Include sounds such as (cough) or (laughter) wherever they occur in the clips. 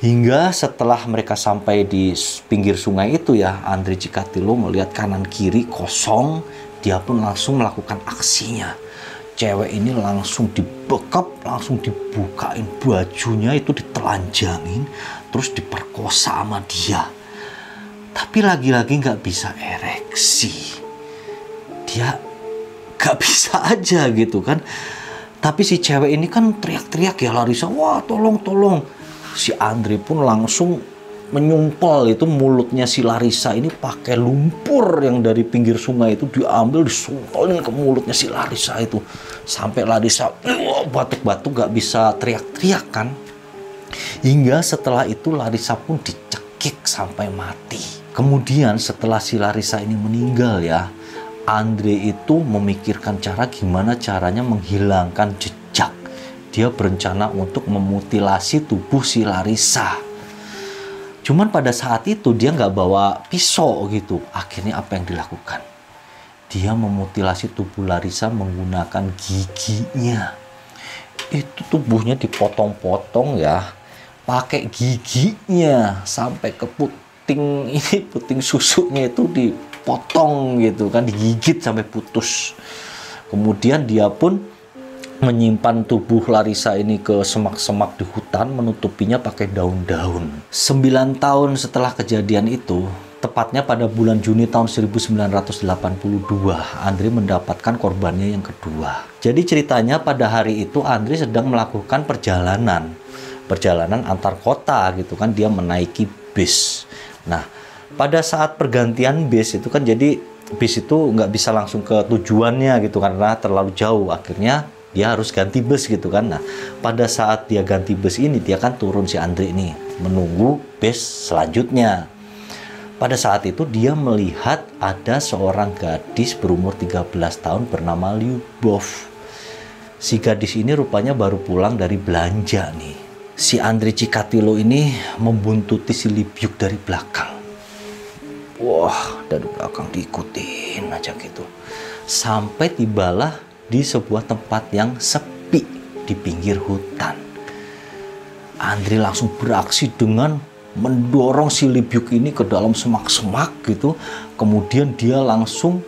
Hingga setelah mereka sampai di pinggir sungai itu ya, Andre Cikatilo melihat kanan kiri kosong, dia pun langsung melakukan aksinya. Cewek ini langsung dibekap, langsung dibukain bajunya itu ditelanjangin, terus diperkosa sama dia. Tapi lagi-lagi nggak bisa ereksi. Dia nggak bisa aja gitu kan. Tapi si cewek ini kan teriak-teriak ya Larissa, wah tolong tolong. Si Andre pun langsung menyumpel itu mulutnya si Larissa ini pakai lumpur yang dari pinggir sungai itu diambil disumpelin ke mulutnya si Larissa itu. Sampai Larissa batuk-batuk gak bisa teriak-teriak kan? Hingga setelah itu Larissa pun dicekik sampai mati. Kemudian setelah si Larissa ini meninggal ya Andre itu memikirkan cara gimana caranya menghilangkan jejak dia berencana untuk memutilasi tubuh si Larissa Cuman pada saat itu dia nggak bawa pisau gitu. Akhirnya apa yang dilakukan? Dia memutilasi tubuh Larissa menggunakan giginya. Itu tubuhnya dipotong-potong ya. Pakai giginya sampai ke puting (laughs) ini puting susunya itu dipotong gitu kan digigit sampai putus. Kemudian dia pun menyimpan tubuh Larissa ini ke semak-semak di hutan menutupinya pakai daun-daun. Sembilan tahun setelah kejadian itu, tepatnya pada bulan Juni tahun 1982, Andri mendapatkan korbannya yang kedua. Jadi ceritanya pada hari itu Andri sedang melakukan perjalanan, perjalanan antar kota gitu kan, dia menaiki bis. Nah, pada saat pergantian bis itu kan jadi bis itu nggak bisa langsung ke tujuannya gitu karena terlalu jauh. Akhirnya dia harus ganti bus gitu kan. Nah, pada saat dia ganti bus ini, dia kan turun si Andre ini menunggu bus selanjutnya. Pada saat itu dia melihat ada seorang gadis berumur 13 tahun bernama Lyubov. Si gadis ini rupanya baru pulang dari belanja nih. Si Andre Cikatilo ini membuntuti si Libyuk dari belakang. Wah, dari belakang diikutin aja gitu. Sampai tibalah di sebuah tempat yang sepi di pinggir hutan. Andri langsung beraksi dengan mendorong si Libyuk ini ke dalam semak-semak gitu. Kemudian dia langsung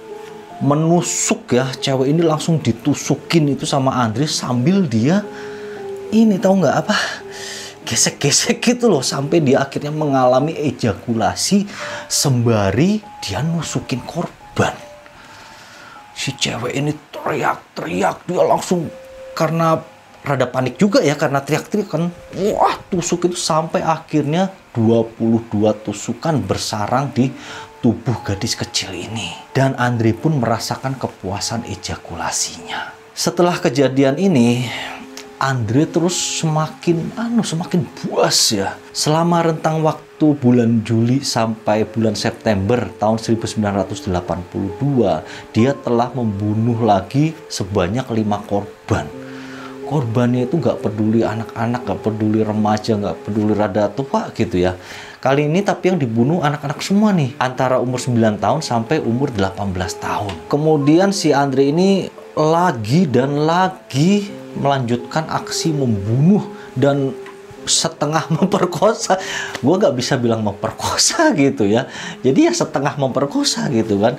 menusuk ya cewek ini langsung ditusukin itu sama Andri sambil dia ini tahu nggak apa gesek-gesek gitu loh sampai dia akhirnya mengalami ejakulasi sembari dia nusukin korban si cewek ini teriak-teriak dia langsung karena rada panik juga ya karena teriak-teriak kan. Wah tusuk itu sampai akhirnya 22 tusukan bersarang di tubuh gadis kecil ini. Dan Andri pun merasakan kepuasan ejakulasinya. Setelah kejadian ini Andre terus semakin anu semakin buas ya. Selama rentang waktu bulan Juli sampai bulan September tahun 1982, dia telah membunuh lagi sebanyak lima korban. Korbannya itu nggak peduli anak-anak, nggak peduli remaja, nggak peduli rada tua gitu ya. Kali ini tapi yang dibunuh anak-anak semua nih, antara umur 9 tahun sampai umur 18 tahun. Kemudian si Andre ini lagi dan lagi melanjutkan aksi membunuh dan setengah (laughs) memperkosa. Gue nggak bisa bilang memperkosa (laughs) gitu ya. Jadi ya setengah memperkosa gitu kan.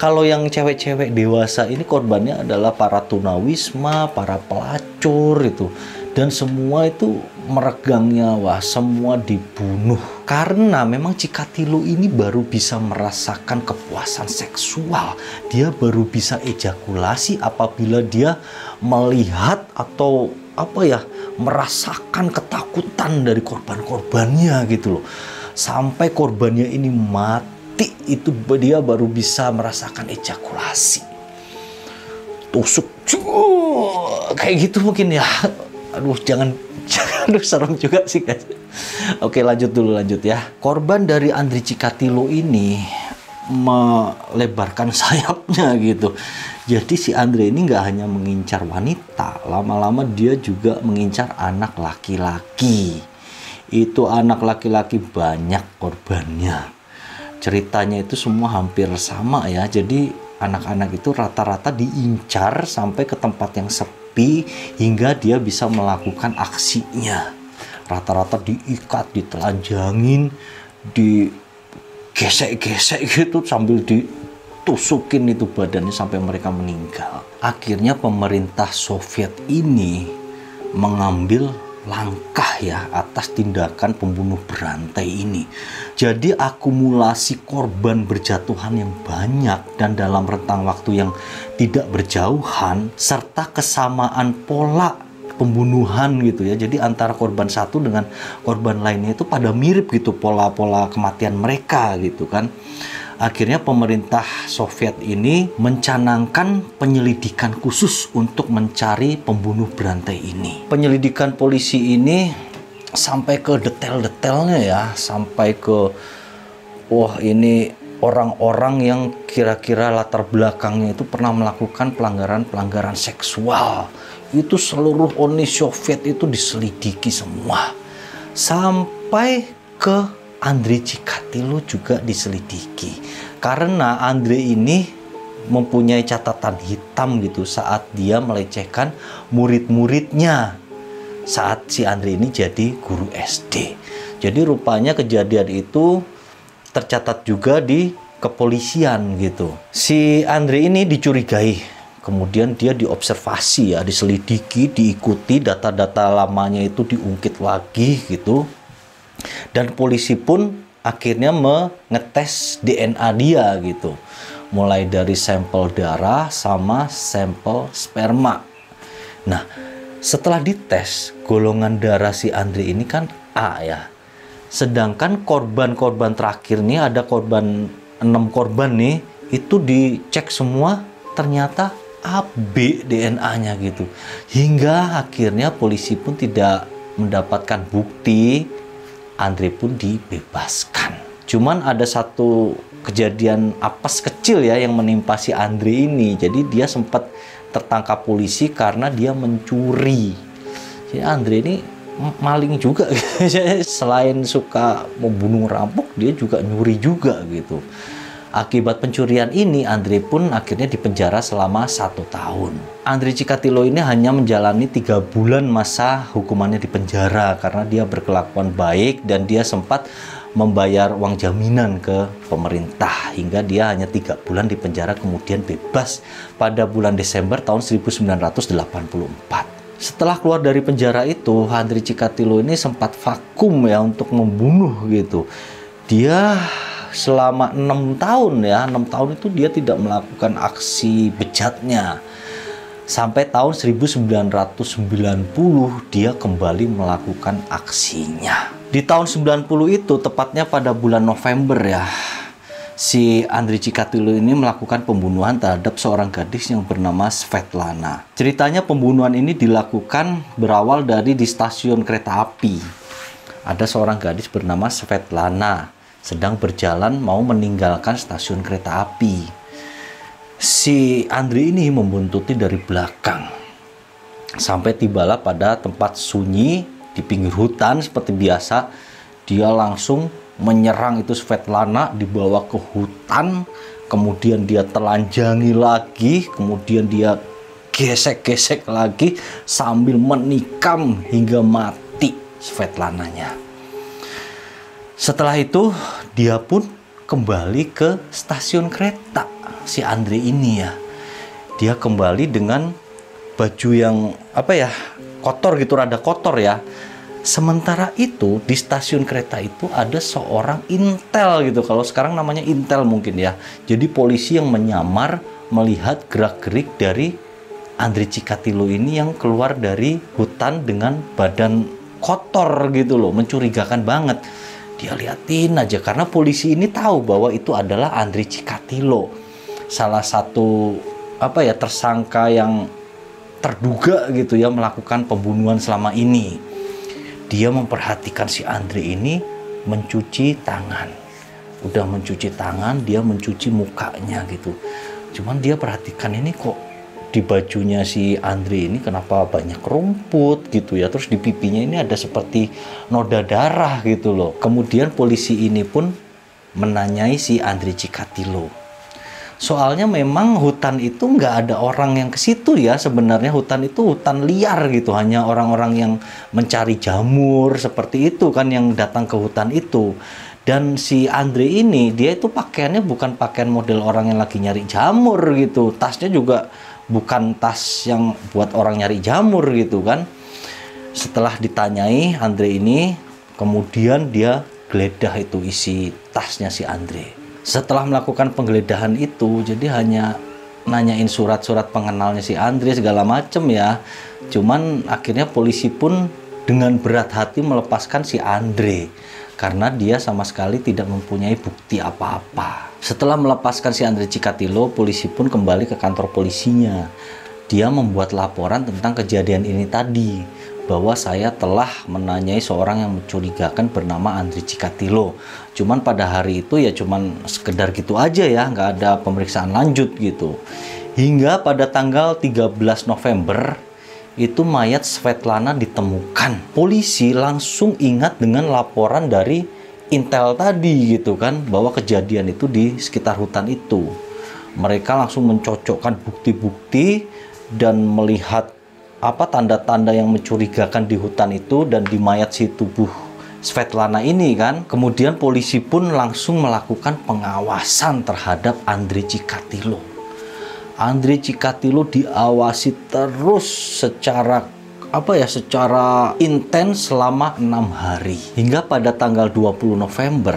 Kalau yang cewek-cewek dewasa ini korbannya adalah para tunawisma para pelacur itu. Dan semua itu meregang nyawa semua dibunuh karena memang Cikatilo ini baru bisa merasakan kepuasan seksual. Dia baru bisa ejakulasi apabila dia melihat atau apa ya merasakan ketakutan dari korban-korbannya gitu loh. Sampai korbannya ini mati itu dia baru bisa merasakan ejakulasi. Tusuk kayak gitu mungkin ya. Aduh jangan (laughs) jangan aduh serem juga sih guys oke lanjut dulu lanjut ya korban dari Andri Cikatilo ini melebarkan (laughs) sayapnya gitu jadi si Andre ini nggak hanya mengincar wanita, lama-lama dia juga mengincar anak laki-laki. Itu anak laki-laki banyak korbannya. Ceritanya itu semua hampir sama ya. Jadi anak-anak itu rata-rata diincar sampai ke tempat yang sepi hingga dia bisa melakukan aksinya. rata-rata diikat ditelanjangin digesek-gesek gitu sambil ditusukin itu badannya sampai mereka meninggal akhirnya pemerintah Soviet ini mengambil langkah ya atas tindakan pembunuh berantai ini. Jadi akumulasi korban berjatuhan yang banyak dan dalam rentang waktu yang tidak berjauhan serta kesamaan pola pembunuhan gitu ya. Jadi antara korban satu dengan korban lainnya itu pada mirip gitu pola-pola kematian mereka gitu kan akhirnya pemerintah Soviet ini mencanangkan penyelidikan khusus untuk mencari pembunuh berantai ini. Penyelidikan polisi ini sampai ke detail-detailnya ya, sampai ke wah ini orang-orang yang kira-kira latar belakangnya itu pernah melakukan pelanggaran-pelanggaran seksual. Itu seluruh Uni Soviet itu diselidiki semua. Sampai ke Andre Cikatilo juga diselidiki karena Andre ini mempunyai catatan hitam gitu saat dia melecehkan murid-muridnya saat si Andre ini jadi guru SD. Jadi rupanya kejadian itu tercatat juga di kepolisian gitu. Si Andre ini dicurigai, kemudian dia diobservasi ya, diselidiki, diikuti data-data lamanya itu diungkit lagi gitu dan polisi pun akhirnya mengetes DNA dia gitu mulai dari sampel darah sama sampel sperma nah setelah dites golongan darah si Andre ini kan A ya sedangkan korban-korban terakhir nih ada korban 6 korban nih itu dicek semua ternyata AB DNA-nya gitu hingga akhirnya polisi pun tidak mendapatkan bukti Andre pun dibebaskan. Cuman ada satu kejadian apes kecil ya yang menimpa si Andre ini. Jadi dia sempat tertangkap polisi karena dia mencuri. Jadi Andre ini maling juga. (laughs) Selain suka membunuh rampok, dia juga nyuri juga gitu. Akibat pencurian ini, Andre pun akhirnya dipenjara selama satu tahun. Andre Cikatilo ini hanya menjalani tiga bulan masa hukumannya di penjara karena dia berkelakuan baik dan dia sempat membayar uang jaminan ke pemerintah hingga dia hanya tiga bulan di penjara kemudian bebas pada bulan Desember tahun 1984. Setelah keluar dari penjara itu, Andre Cikatilo ini sempat vakum ya untuk membunuh gitu. Dia selama enam tahun ya enam tahun itu dia tidak melakukan aksi bejatnya sampai tahun 1990 dia kembali melakukan aksinya di tahun 90 itu tepatnya pada bulan November ya si Andri Cikatilo ini melakukan pembunuhan terhadap seorang gadis yang bernama Svetlana. Ceritanya pembunuhan ini dilakukan berawal dari di stasiun kereta api. Ada seorang gadis bernama Svetlana sedang berjalan mau meninggalkan stasiun kereta api. Si Andri ini membuntuti dari belakang. Sampai tibalah pada tempat sunyi di pinggir hutan seperti biasa. Dia langsung menyerang itu Svetlana dibawa ke hutan. Kemudian dia telanjangi lagi. Kemudian dia gesek-gesek lagi sambil menikam hingga mati Svetlananya. Setelah itu dia pun kembali ke stasiun kereta si Andre ini ya. Dia kembali dengan baju yang apa ya kotor gitu rada kotor ya. Sementara itu di stasiun kereta itu ada seorang intel gitu. Kalau sekarang namanya intel mungkin ya. Jadi polisi yang menyamar melihat gerak-gerik dari Andre Cikatilo ini yang keluar dari hutan dengan badan kotor gitu loh, mencurigakan banget dia liatin aja karena polisi ini tahu bahwa itu adalah Andri Cikatilo salah satu apa ya tersangka yang terduga gitu ya melakukan pembunuhan selama ini. Dia memperhatikan si Andri ini mencuci tangan. Udah mencuci tangan dia mencuci mukanya gitu. Cuman dia perhatikan ini kok di bajunya si Andre ini kenapa banyak rumput gitu ya. Terus di pipinya ini ada seperti noda darah gitu loh. Kemudian polisi ini pun menanyai si Andre Cikatilo Soalnya memang hutan itu nggak ada orang yang ke situ ya. Sebenarnya hutan itu hutan liar gitu. Hanya orang-orang yang mencari jamur seperti itu kan yang datang ke hutan itu. Dan si Andre ini dia itu pakaiannya bukan pakaian model orang yang lagi nyari jamur gitu. Tasnya juga bukan tas yang buat orang nyari jamur gitu kan. Setelah ditanyai Andre ini kemudian dia geledah itu isi tasnya si Andre setelah melakukan penggeledahan itu jadi hanya nanyain surat-surat pengenalnya si Andre segala macem ya cuman akhirnya polisi pun dengan berat hati melepaskan si Andre karena dia sama sekali tidak mempunyai bukti apa-apa. Setelah melepaskan si Andre Cikatilo, polisi pun kembali ke kantor polisinya. Dia membuat laporan tentang kejadian ini tadi bahwa saya telah menanyai seorang yang mencurigakan bernama Andri Cikatilo. Cuman pada hari itu ya cuman sekedar gitu aja ya, nggak ada pemeriksaan lanjut gitu. Hingga pada tanggal 13 November itu mayat Svetlana ditemukan. Polisi langsung ingat dengan laporan dari Intel tadi gitu kan bahwa kejadian itu di sekitar hutan itu. Mereka langsung mencocokkan bukti-bukti dan melihat apa tanda-tanda yang mencurigakan di hutan itu dan di mayat si tubuh Svetlana ini kan. Kemudian polisi pun langsung melakukan pengawasan terhadap Andre Cikatilo. Andre Cikatilo diawasi terus secara apa ya secara intens selama enam hari hingga pada tanggal 20 November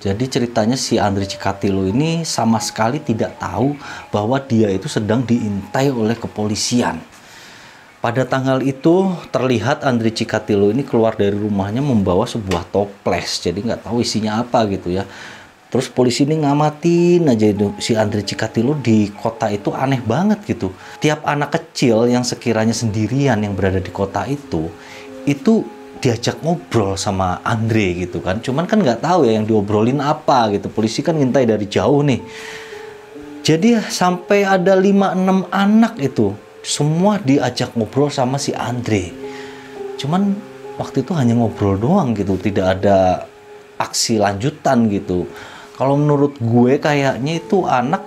jadi ceritanya si Andre Cikatilo ini sama sekali tidak tahu bahwa dia itu sedang diintai oleh kepolisian pada tanggal itu terlihat Andri Cikatilo ini keluar dari rumahnya membawa sebuah toples, jadi nggak tahu isinya apa gitu ya. Terus polisi ini ngamatin aja itu si Andri Cikatilo di kota itu aneh banget gitu. Tiap anak kecil yang sekiranya sendirian yang berada di kota itu, itu diajak ngobrol sama Andre gitu kan. Cuman kan nggak tahu ya yang diobrolin apa gitu. Polisi kan ngintai dari jauh nih. Jadi sampai ada 5-6 anak itu semua diajak ngobrol sama si Andre. Cuman waktu itu hanya ngobrol doang gitu tidak ada aksi lanjutan gitu. Kalau menurut gue kayaknya itu anak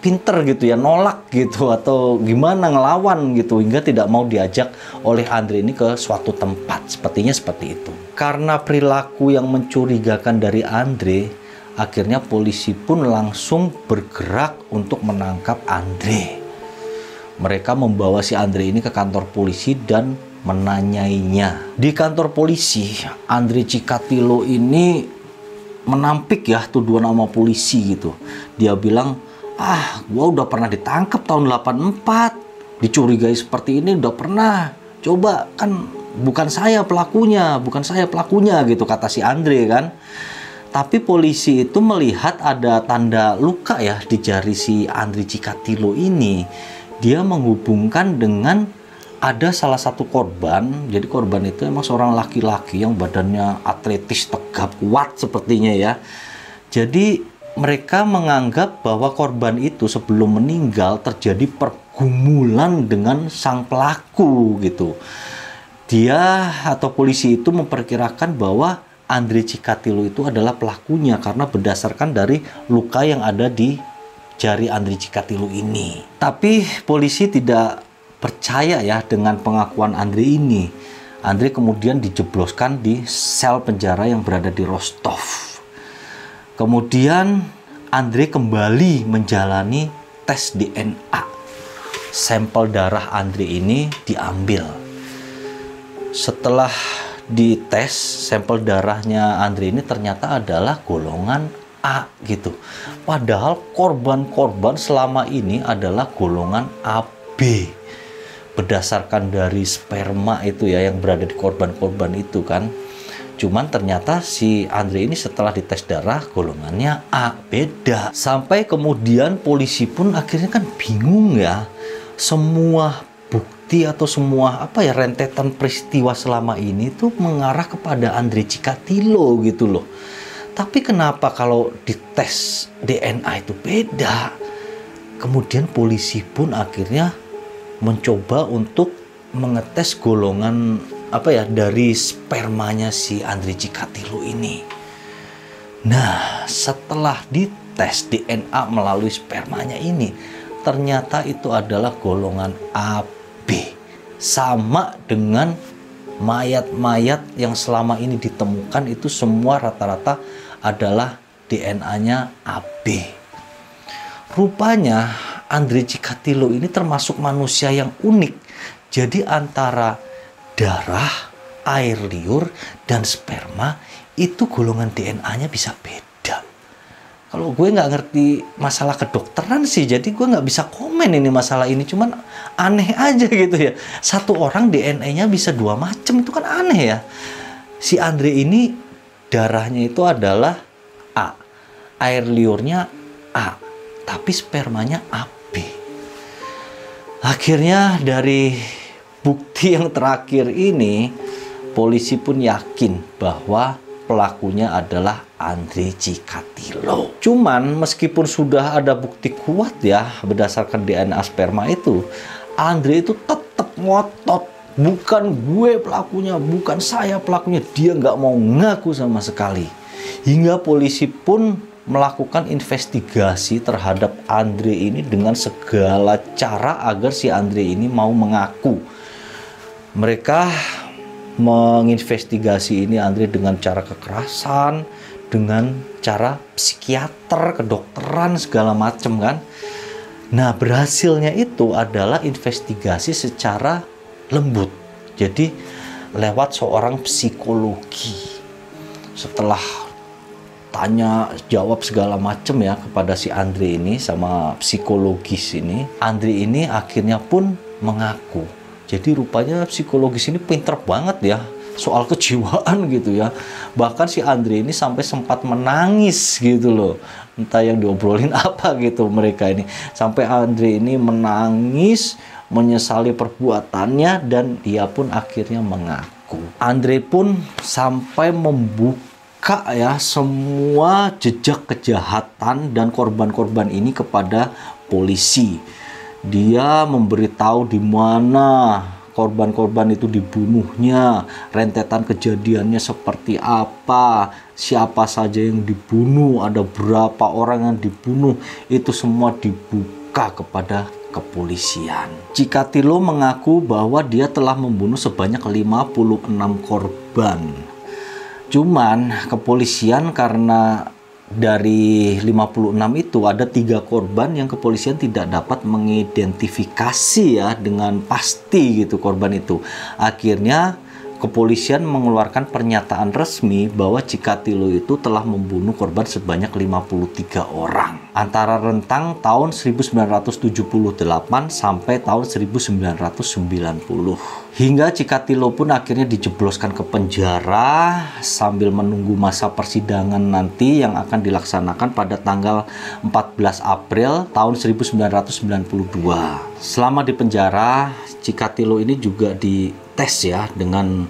pinter gitu ya nolak gitu atau gimana ngelawan gitu hingga tidak mau diajak oleh Andre ini ke suatu tempat. Sepertinya seperti itu. Karena perilaku yang mencurigakan dari Andre akhirnya polisi pun langsung bergerak untuk menangkap Andre mereka membawa si Andre ini ke kantor polisi dan menanyainya. Di kantor polisi, Andre Cikatilo ini menampik ya tuduhan nama polisi gitu. Dia bilang, ah gua udah pernah ditangkap tahun 84. Dicurigai seperti ini udah pernah. Coba kan bukan saya pelakunya, bukan saya pelakunya gitu kata si Andre kan. Tapi polisi itu melihat ada tanda luka ya di jari si Andre Cikatilo ini dia menghubungkan dengan ada salah satu korban. Jadi korban itu emang seorang laki-laki yang badannya atletis tegap kuat sepertinya ya. Jadi mereka menganggap bahwa korban itu sebelum meninggal terjadi pergumulan dengan sang pelaku gitu. Dia atau polisi itu memperkirakan bahwa Andre Cikatilo itu adalah pelakunya karena berdasarkan dari luka yang ada di jari Andri Cikatilu ini. Tapi polisi tidak percaya ya dengan pengakuan Andri ini. Andri kemudian dijebloskan di sel penjara yang berada di Rostov. Kemudian Andri kembali menjalani tes DNA. Sampel darah Andri ini diambil. Setelah dites, sampel darahnya Andri ini ternyata adalah golongan A gitu. Padahal korban-korban selama ini adalah golongan AB. Berdasarkan dari sperma itu ya yang berada di korban-korban itu kan. Cuman ternyata si Andre ini setelah dites darah golongannya A, beda. Sampai kemudian polisi pun akhirnya kan bingung ya. Semua bukti atau semua apa ya rentetan peristiwa selama ini tuh mengarah kepada Andre Cikatilo gitu loh tapi kenapa kalau dites DNA itu beda? Kemudian polisi pun akhirnya mencoba untuk mengetes golongan apa ya dari spermanya si Andri Cikatilu ini. Nah, setelah dites tes DNA melalui spermanya ini. Ternyata itu adalah golongan AB. Sama dengan mayat-mayat yang selama ini ditemukan itu semua rata-rata adalah DNA-nya AB. Rupanya Andre Cikatilo ini termasuk manusia yang unik. Jadi antara darah, air liur, dan sperma itu golongan DNA-nya bisa beda. Kalau gue nggak ngerti masalah kedokteran sih, jadi gue nggak bisa komen ini masalah ini. Cuman aneh aja gitu ya. Satu orang DNA-nya bisa dua macam itu kan aneh ya. Si Andre ini darahnya itu adalah A, air liurnya A, tapi spermanya AB. Akhirnya dari bukti yang terakhir ini, polisi pun yakin bahwa pelakunya adalah Andre Cikatilo. Cuman meskipun sudah ada bukti kuat ya berdasarkan DNA sperma itu, Andre itu tetap ngotot bukan gue pelakunya, bukan saya pelakunya. Dia nggak mau ngaku sama sekali. Hingga polisi pun melakukan investigasi terhadap Andre ini dengan segala cara agar si Andre ini mau mengaku. Mereka menginvestigasi ini Andre dengan cara kekerasan, dengan cara psikiater, kedokteran segala macam kan. Nah, berhasilnya itu adalah investigasi secara lembut. Jadi lewat seorang psikologi. Setelah tanya jawab segala macam ya kepada si Andre ini sama psikologis ini, Andre ini akhirnya pun mengaku jadi rupanya psikologis ini pinter banget ya soal (laughs) kejiwaan gitu ya. Bahkan si Andre ini sampai sempat menangis gitu loh. Entah yang diobrolin (laughs) apa gitu mereka ini. Sampai Andre ini menangis, menyesali perbuatannya dan dia pun akhirnya mengaku. Andre pun sampai membuka ya semua jejak kejahatan dan korban-korban ini kepada polisi dia memberitahu di mana korban-korban itu dibunuhnya, rentetan kejadiannya seperti apa, siapa saja yang dibunuh, ada berapa orang yang dibunuh, itu semua dibuka kepada kepolisian. Cikatilo mengaku bahwa dia telah membunuh sebanyak 56 korban. Cuman kepolisian karena dari 56 itu ada tiga korban yang kepolisian tidak dapat mengidentifikasi ya dengan pasti gitu korban itu. Akhirnya kepolisian mengeluarkan pernyataan resmi bahwa Cikatilo itu telah membunuh korban sebanyak 53 orang antara rentang tahun 1978 sampai tahun 1990. Hingga Cikatilo pun akhirnya dijebloskan ke penjara sambil menunggu masa persidangan nanti yang akan dilaksanakan pada tanggal 14 April tahun 1992. Selama di penjara, Cikatilo ini juga di tes ya dengan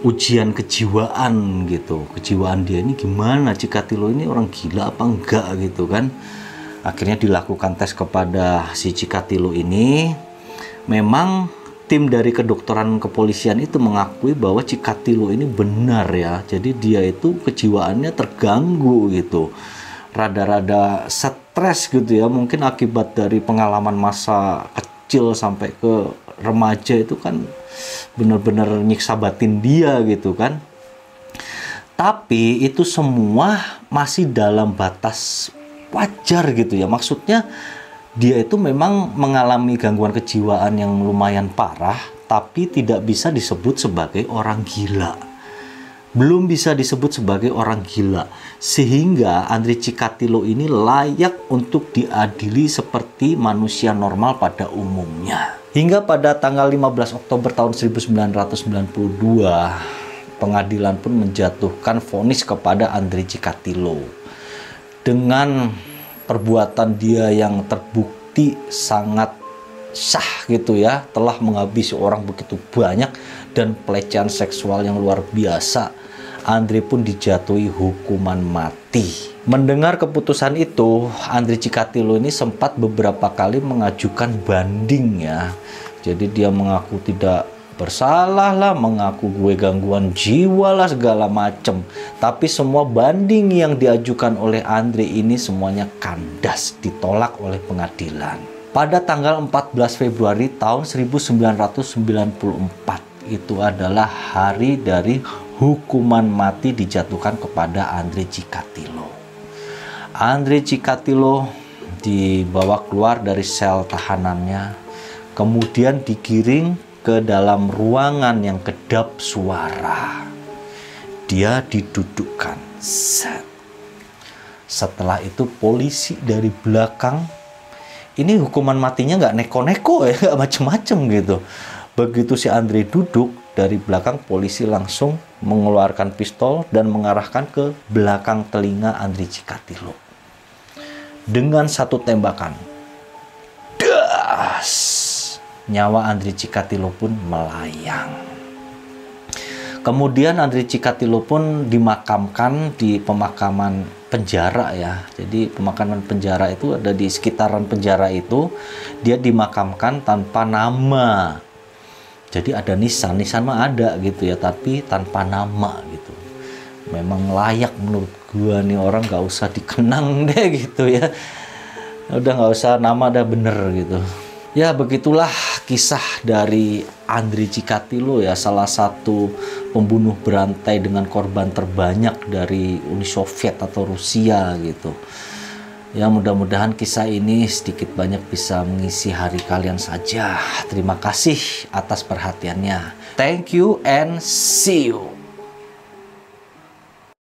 ujian kejiwaan gitu. Kejiwaan dia ini gimana? Cikatilo ini orang gila apa enggak gitu kan? Akhirnya dilakukan tes kepada si Cikatilo ini. Memang tim dari kedokteran kepolisian itu mengakui bahwa Cikatilo ini benar ya. Jadi dia itu kejiwaannya terganggu gitu. Rada-rada stres gitu ya. Mungkin akibat dari pengalaman masa kecil sampai ke remaja itu kan benar-benar nyiksa batin dia gitu kan. Tapi itu semua masih dalam batas wajar gitu ya. Maksudnya dia itu memang mengalami gangguan kejiwaan yang lumayan parah tapi tidak bisa disebut sebagai orang gila. Belum bisa disebut sebagai orang gila. Sehingga Andri Cikatilo ini layak untuk diadili seperti manusia normal pada umumnya. Hingga pada tanggal 15 Oktober tahun 1992, pengadilan pun menjatuhkan vonis kepada Andri Cikatilo. Dengan perbuatan dia yang terbukti sangat sah gitu ya, telah menghabisi orang begitu banyak dan pelecehan seksual yang luar biasa. Andri pun dijatuhi hukuman mati. Mendengar keputusan itu, Andri Cikatilo ini sempat beberapa kali mengajukan banding ya. Jadi dia mengaku tidak bersalah lah, mengaku gue gangguan jiwa lah segala macem. Tapi semua banding yang diajukan oleh Andre ini semuanya kandas ditolak oleh pengadilan. Pada tanggal 14 Februari tahun 1994 itu adalah hari dari hukuman mati dijatuhkan kepada Andre Cikatilo. Andre Cikatilo dibawa keluar dari sel tahanannya, kemudian digiring ke dalam ruangan yang kedap suara. Dia didudukkan. Set. Setelah itu polisi dari belakang ini hukuman matinya nggak neko-neko ya, nggak macem-macem gitu. Begitu si Andre duduk, dari belakang polisi langsung mengeluarkan pistol dan mengarahkan ke belakang telinga Andre Cikatilo. Dengan satu tembakan. Das! nyawa Andri Cikatilo pun melayang. Kemudian Andri Cikatilo pun dimakamkan di pemakaman penjara ya. Jadi pemakaman penjara itu ada di sekitaran penjara itu dia dimakamkan tanpa nama. Jadi ada nisan, nisan mah ada gitu ya, tapi tanpa nama gitu. Memang layak menurut gua nih orang gak usah dikenang (laughs) deh gitu ya. Udah nggak usah nama ada bener gitu. Ya begitulah kisah dari Andri Cikatilo ya salah satu pembunuh berantai dengan korban terbanyak dari Uni Soviet atau Rusia gitu. Ya mudah-mudahan kisah ini sedikit banyak bisa mengisi hari kalian saja. Terima kasih atas perhatiannya. Thank you and see you.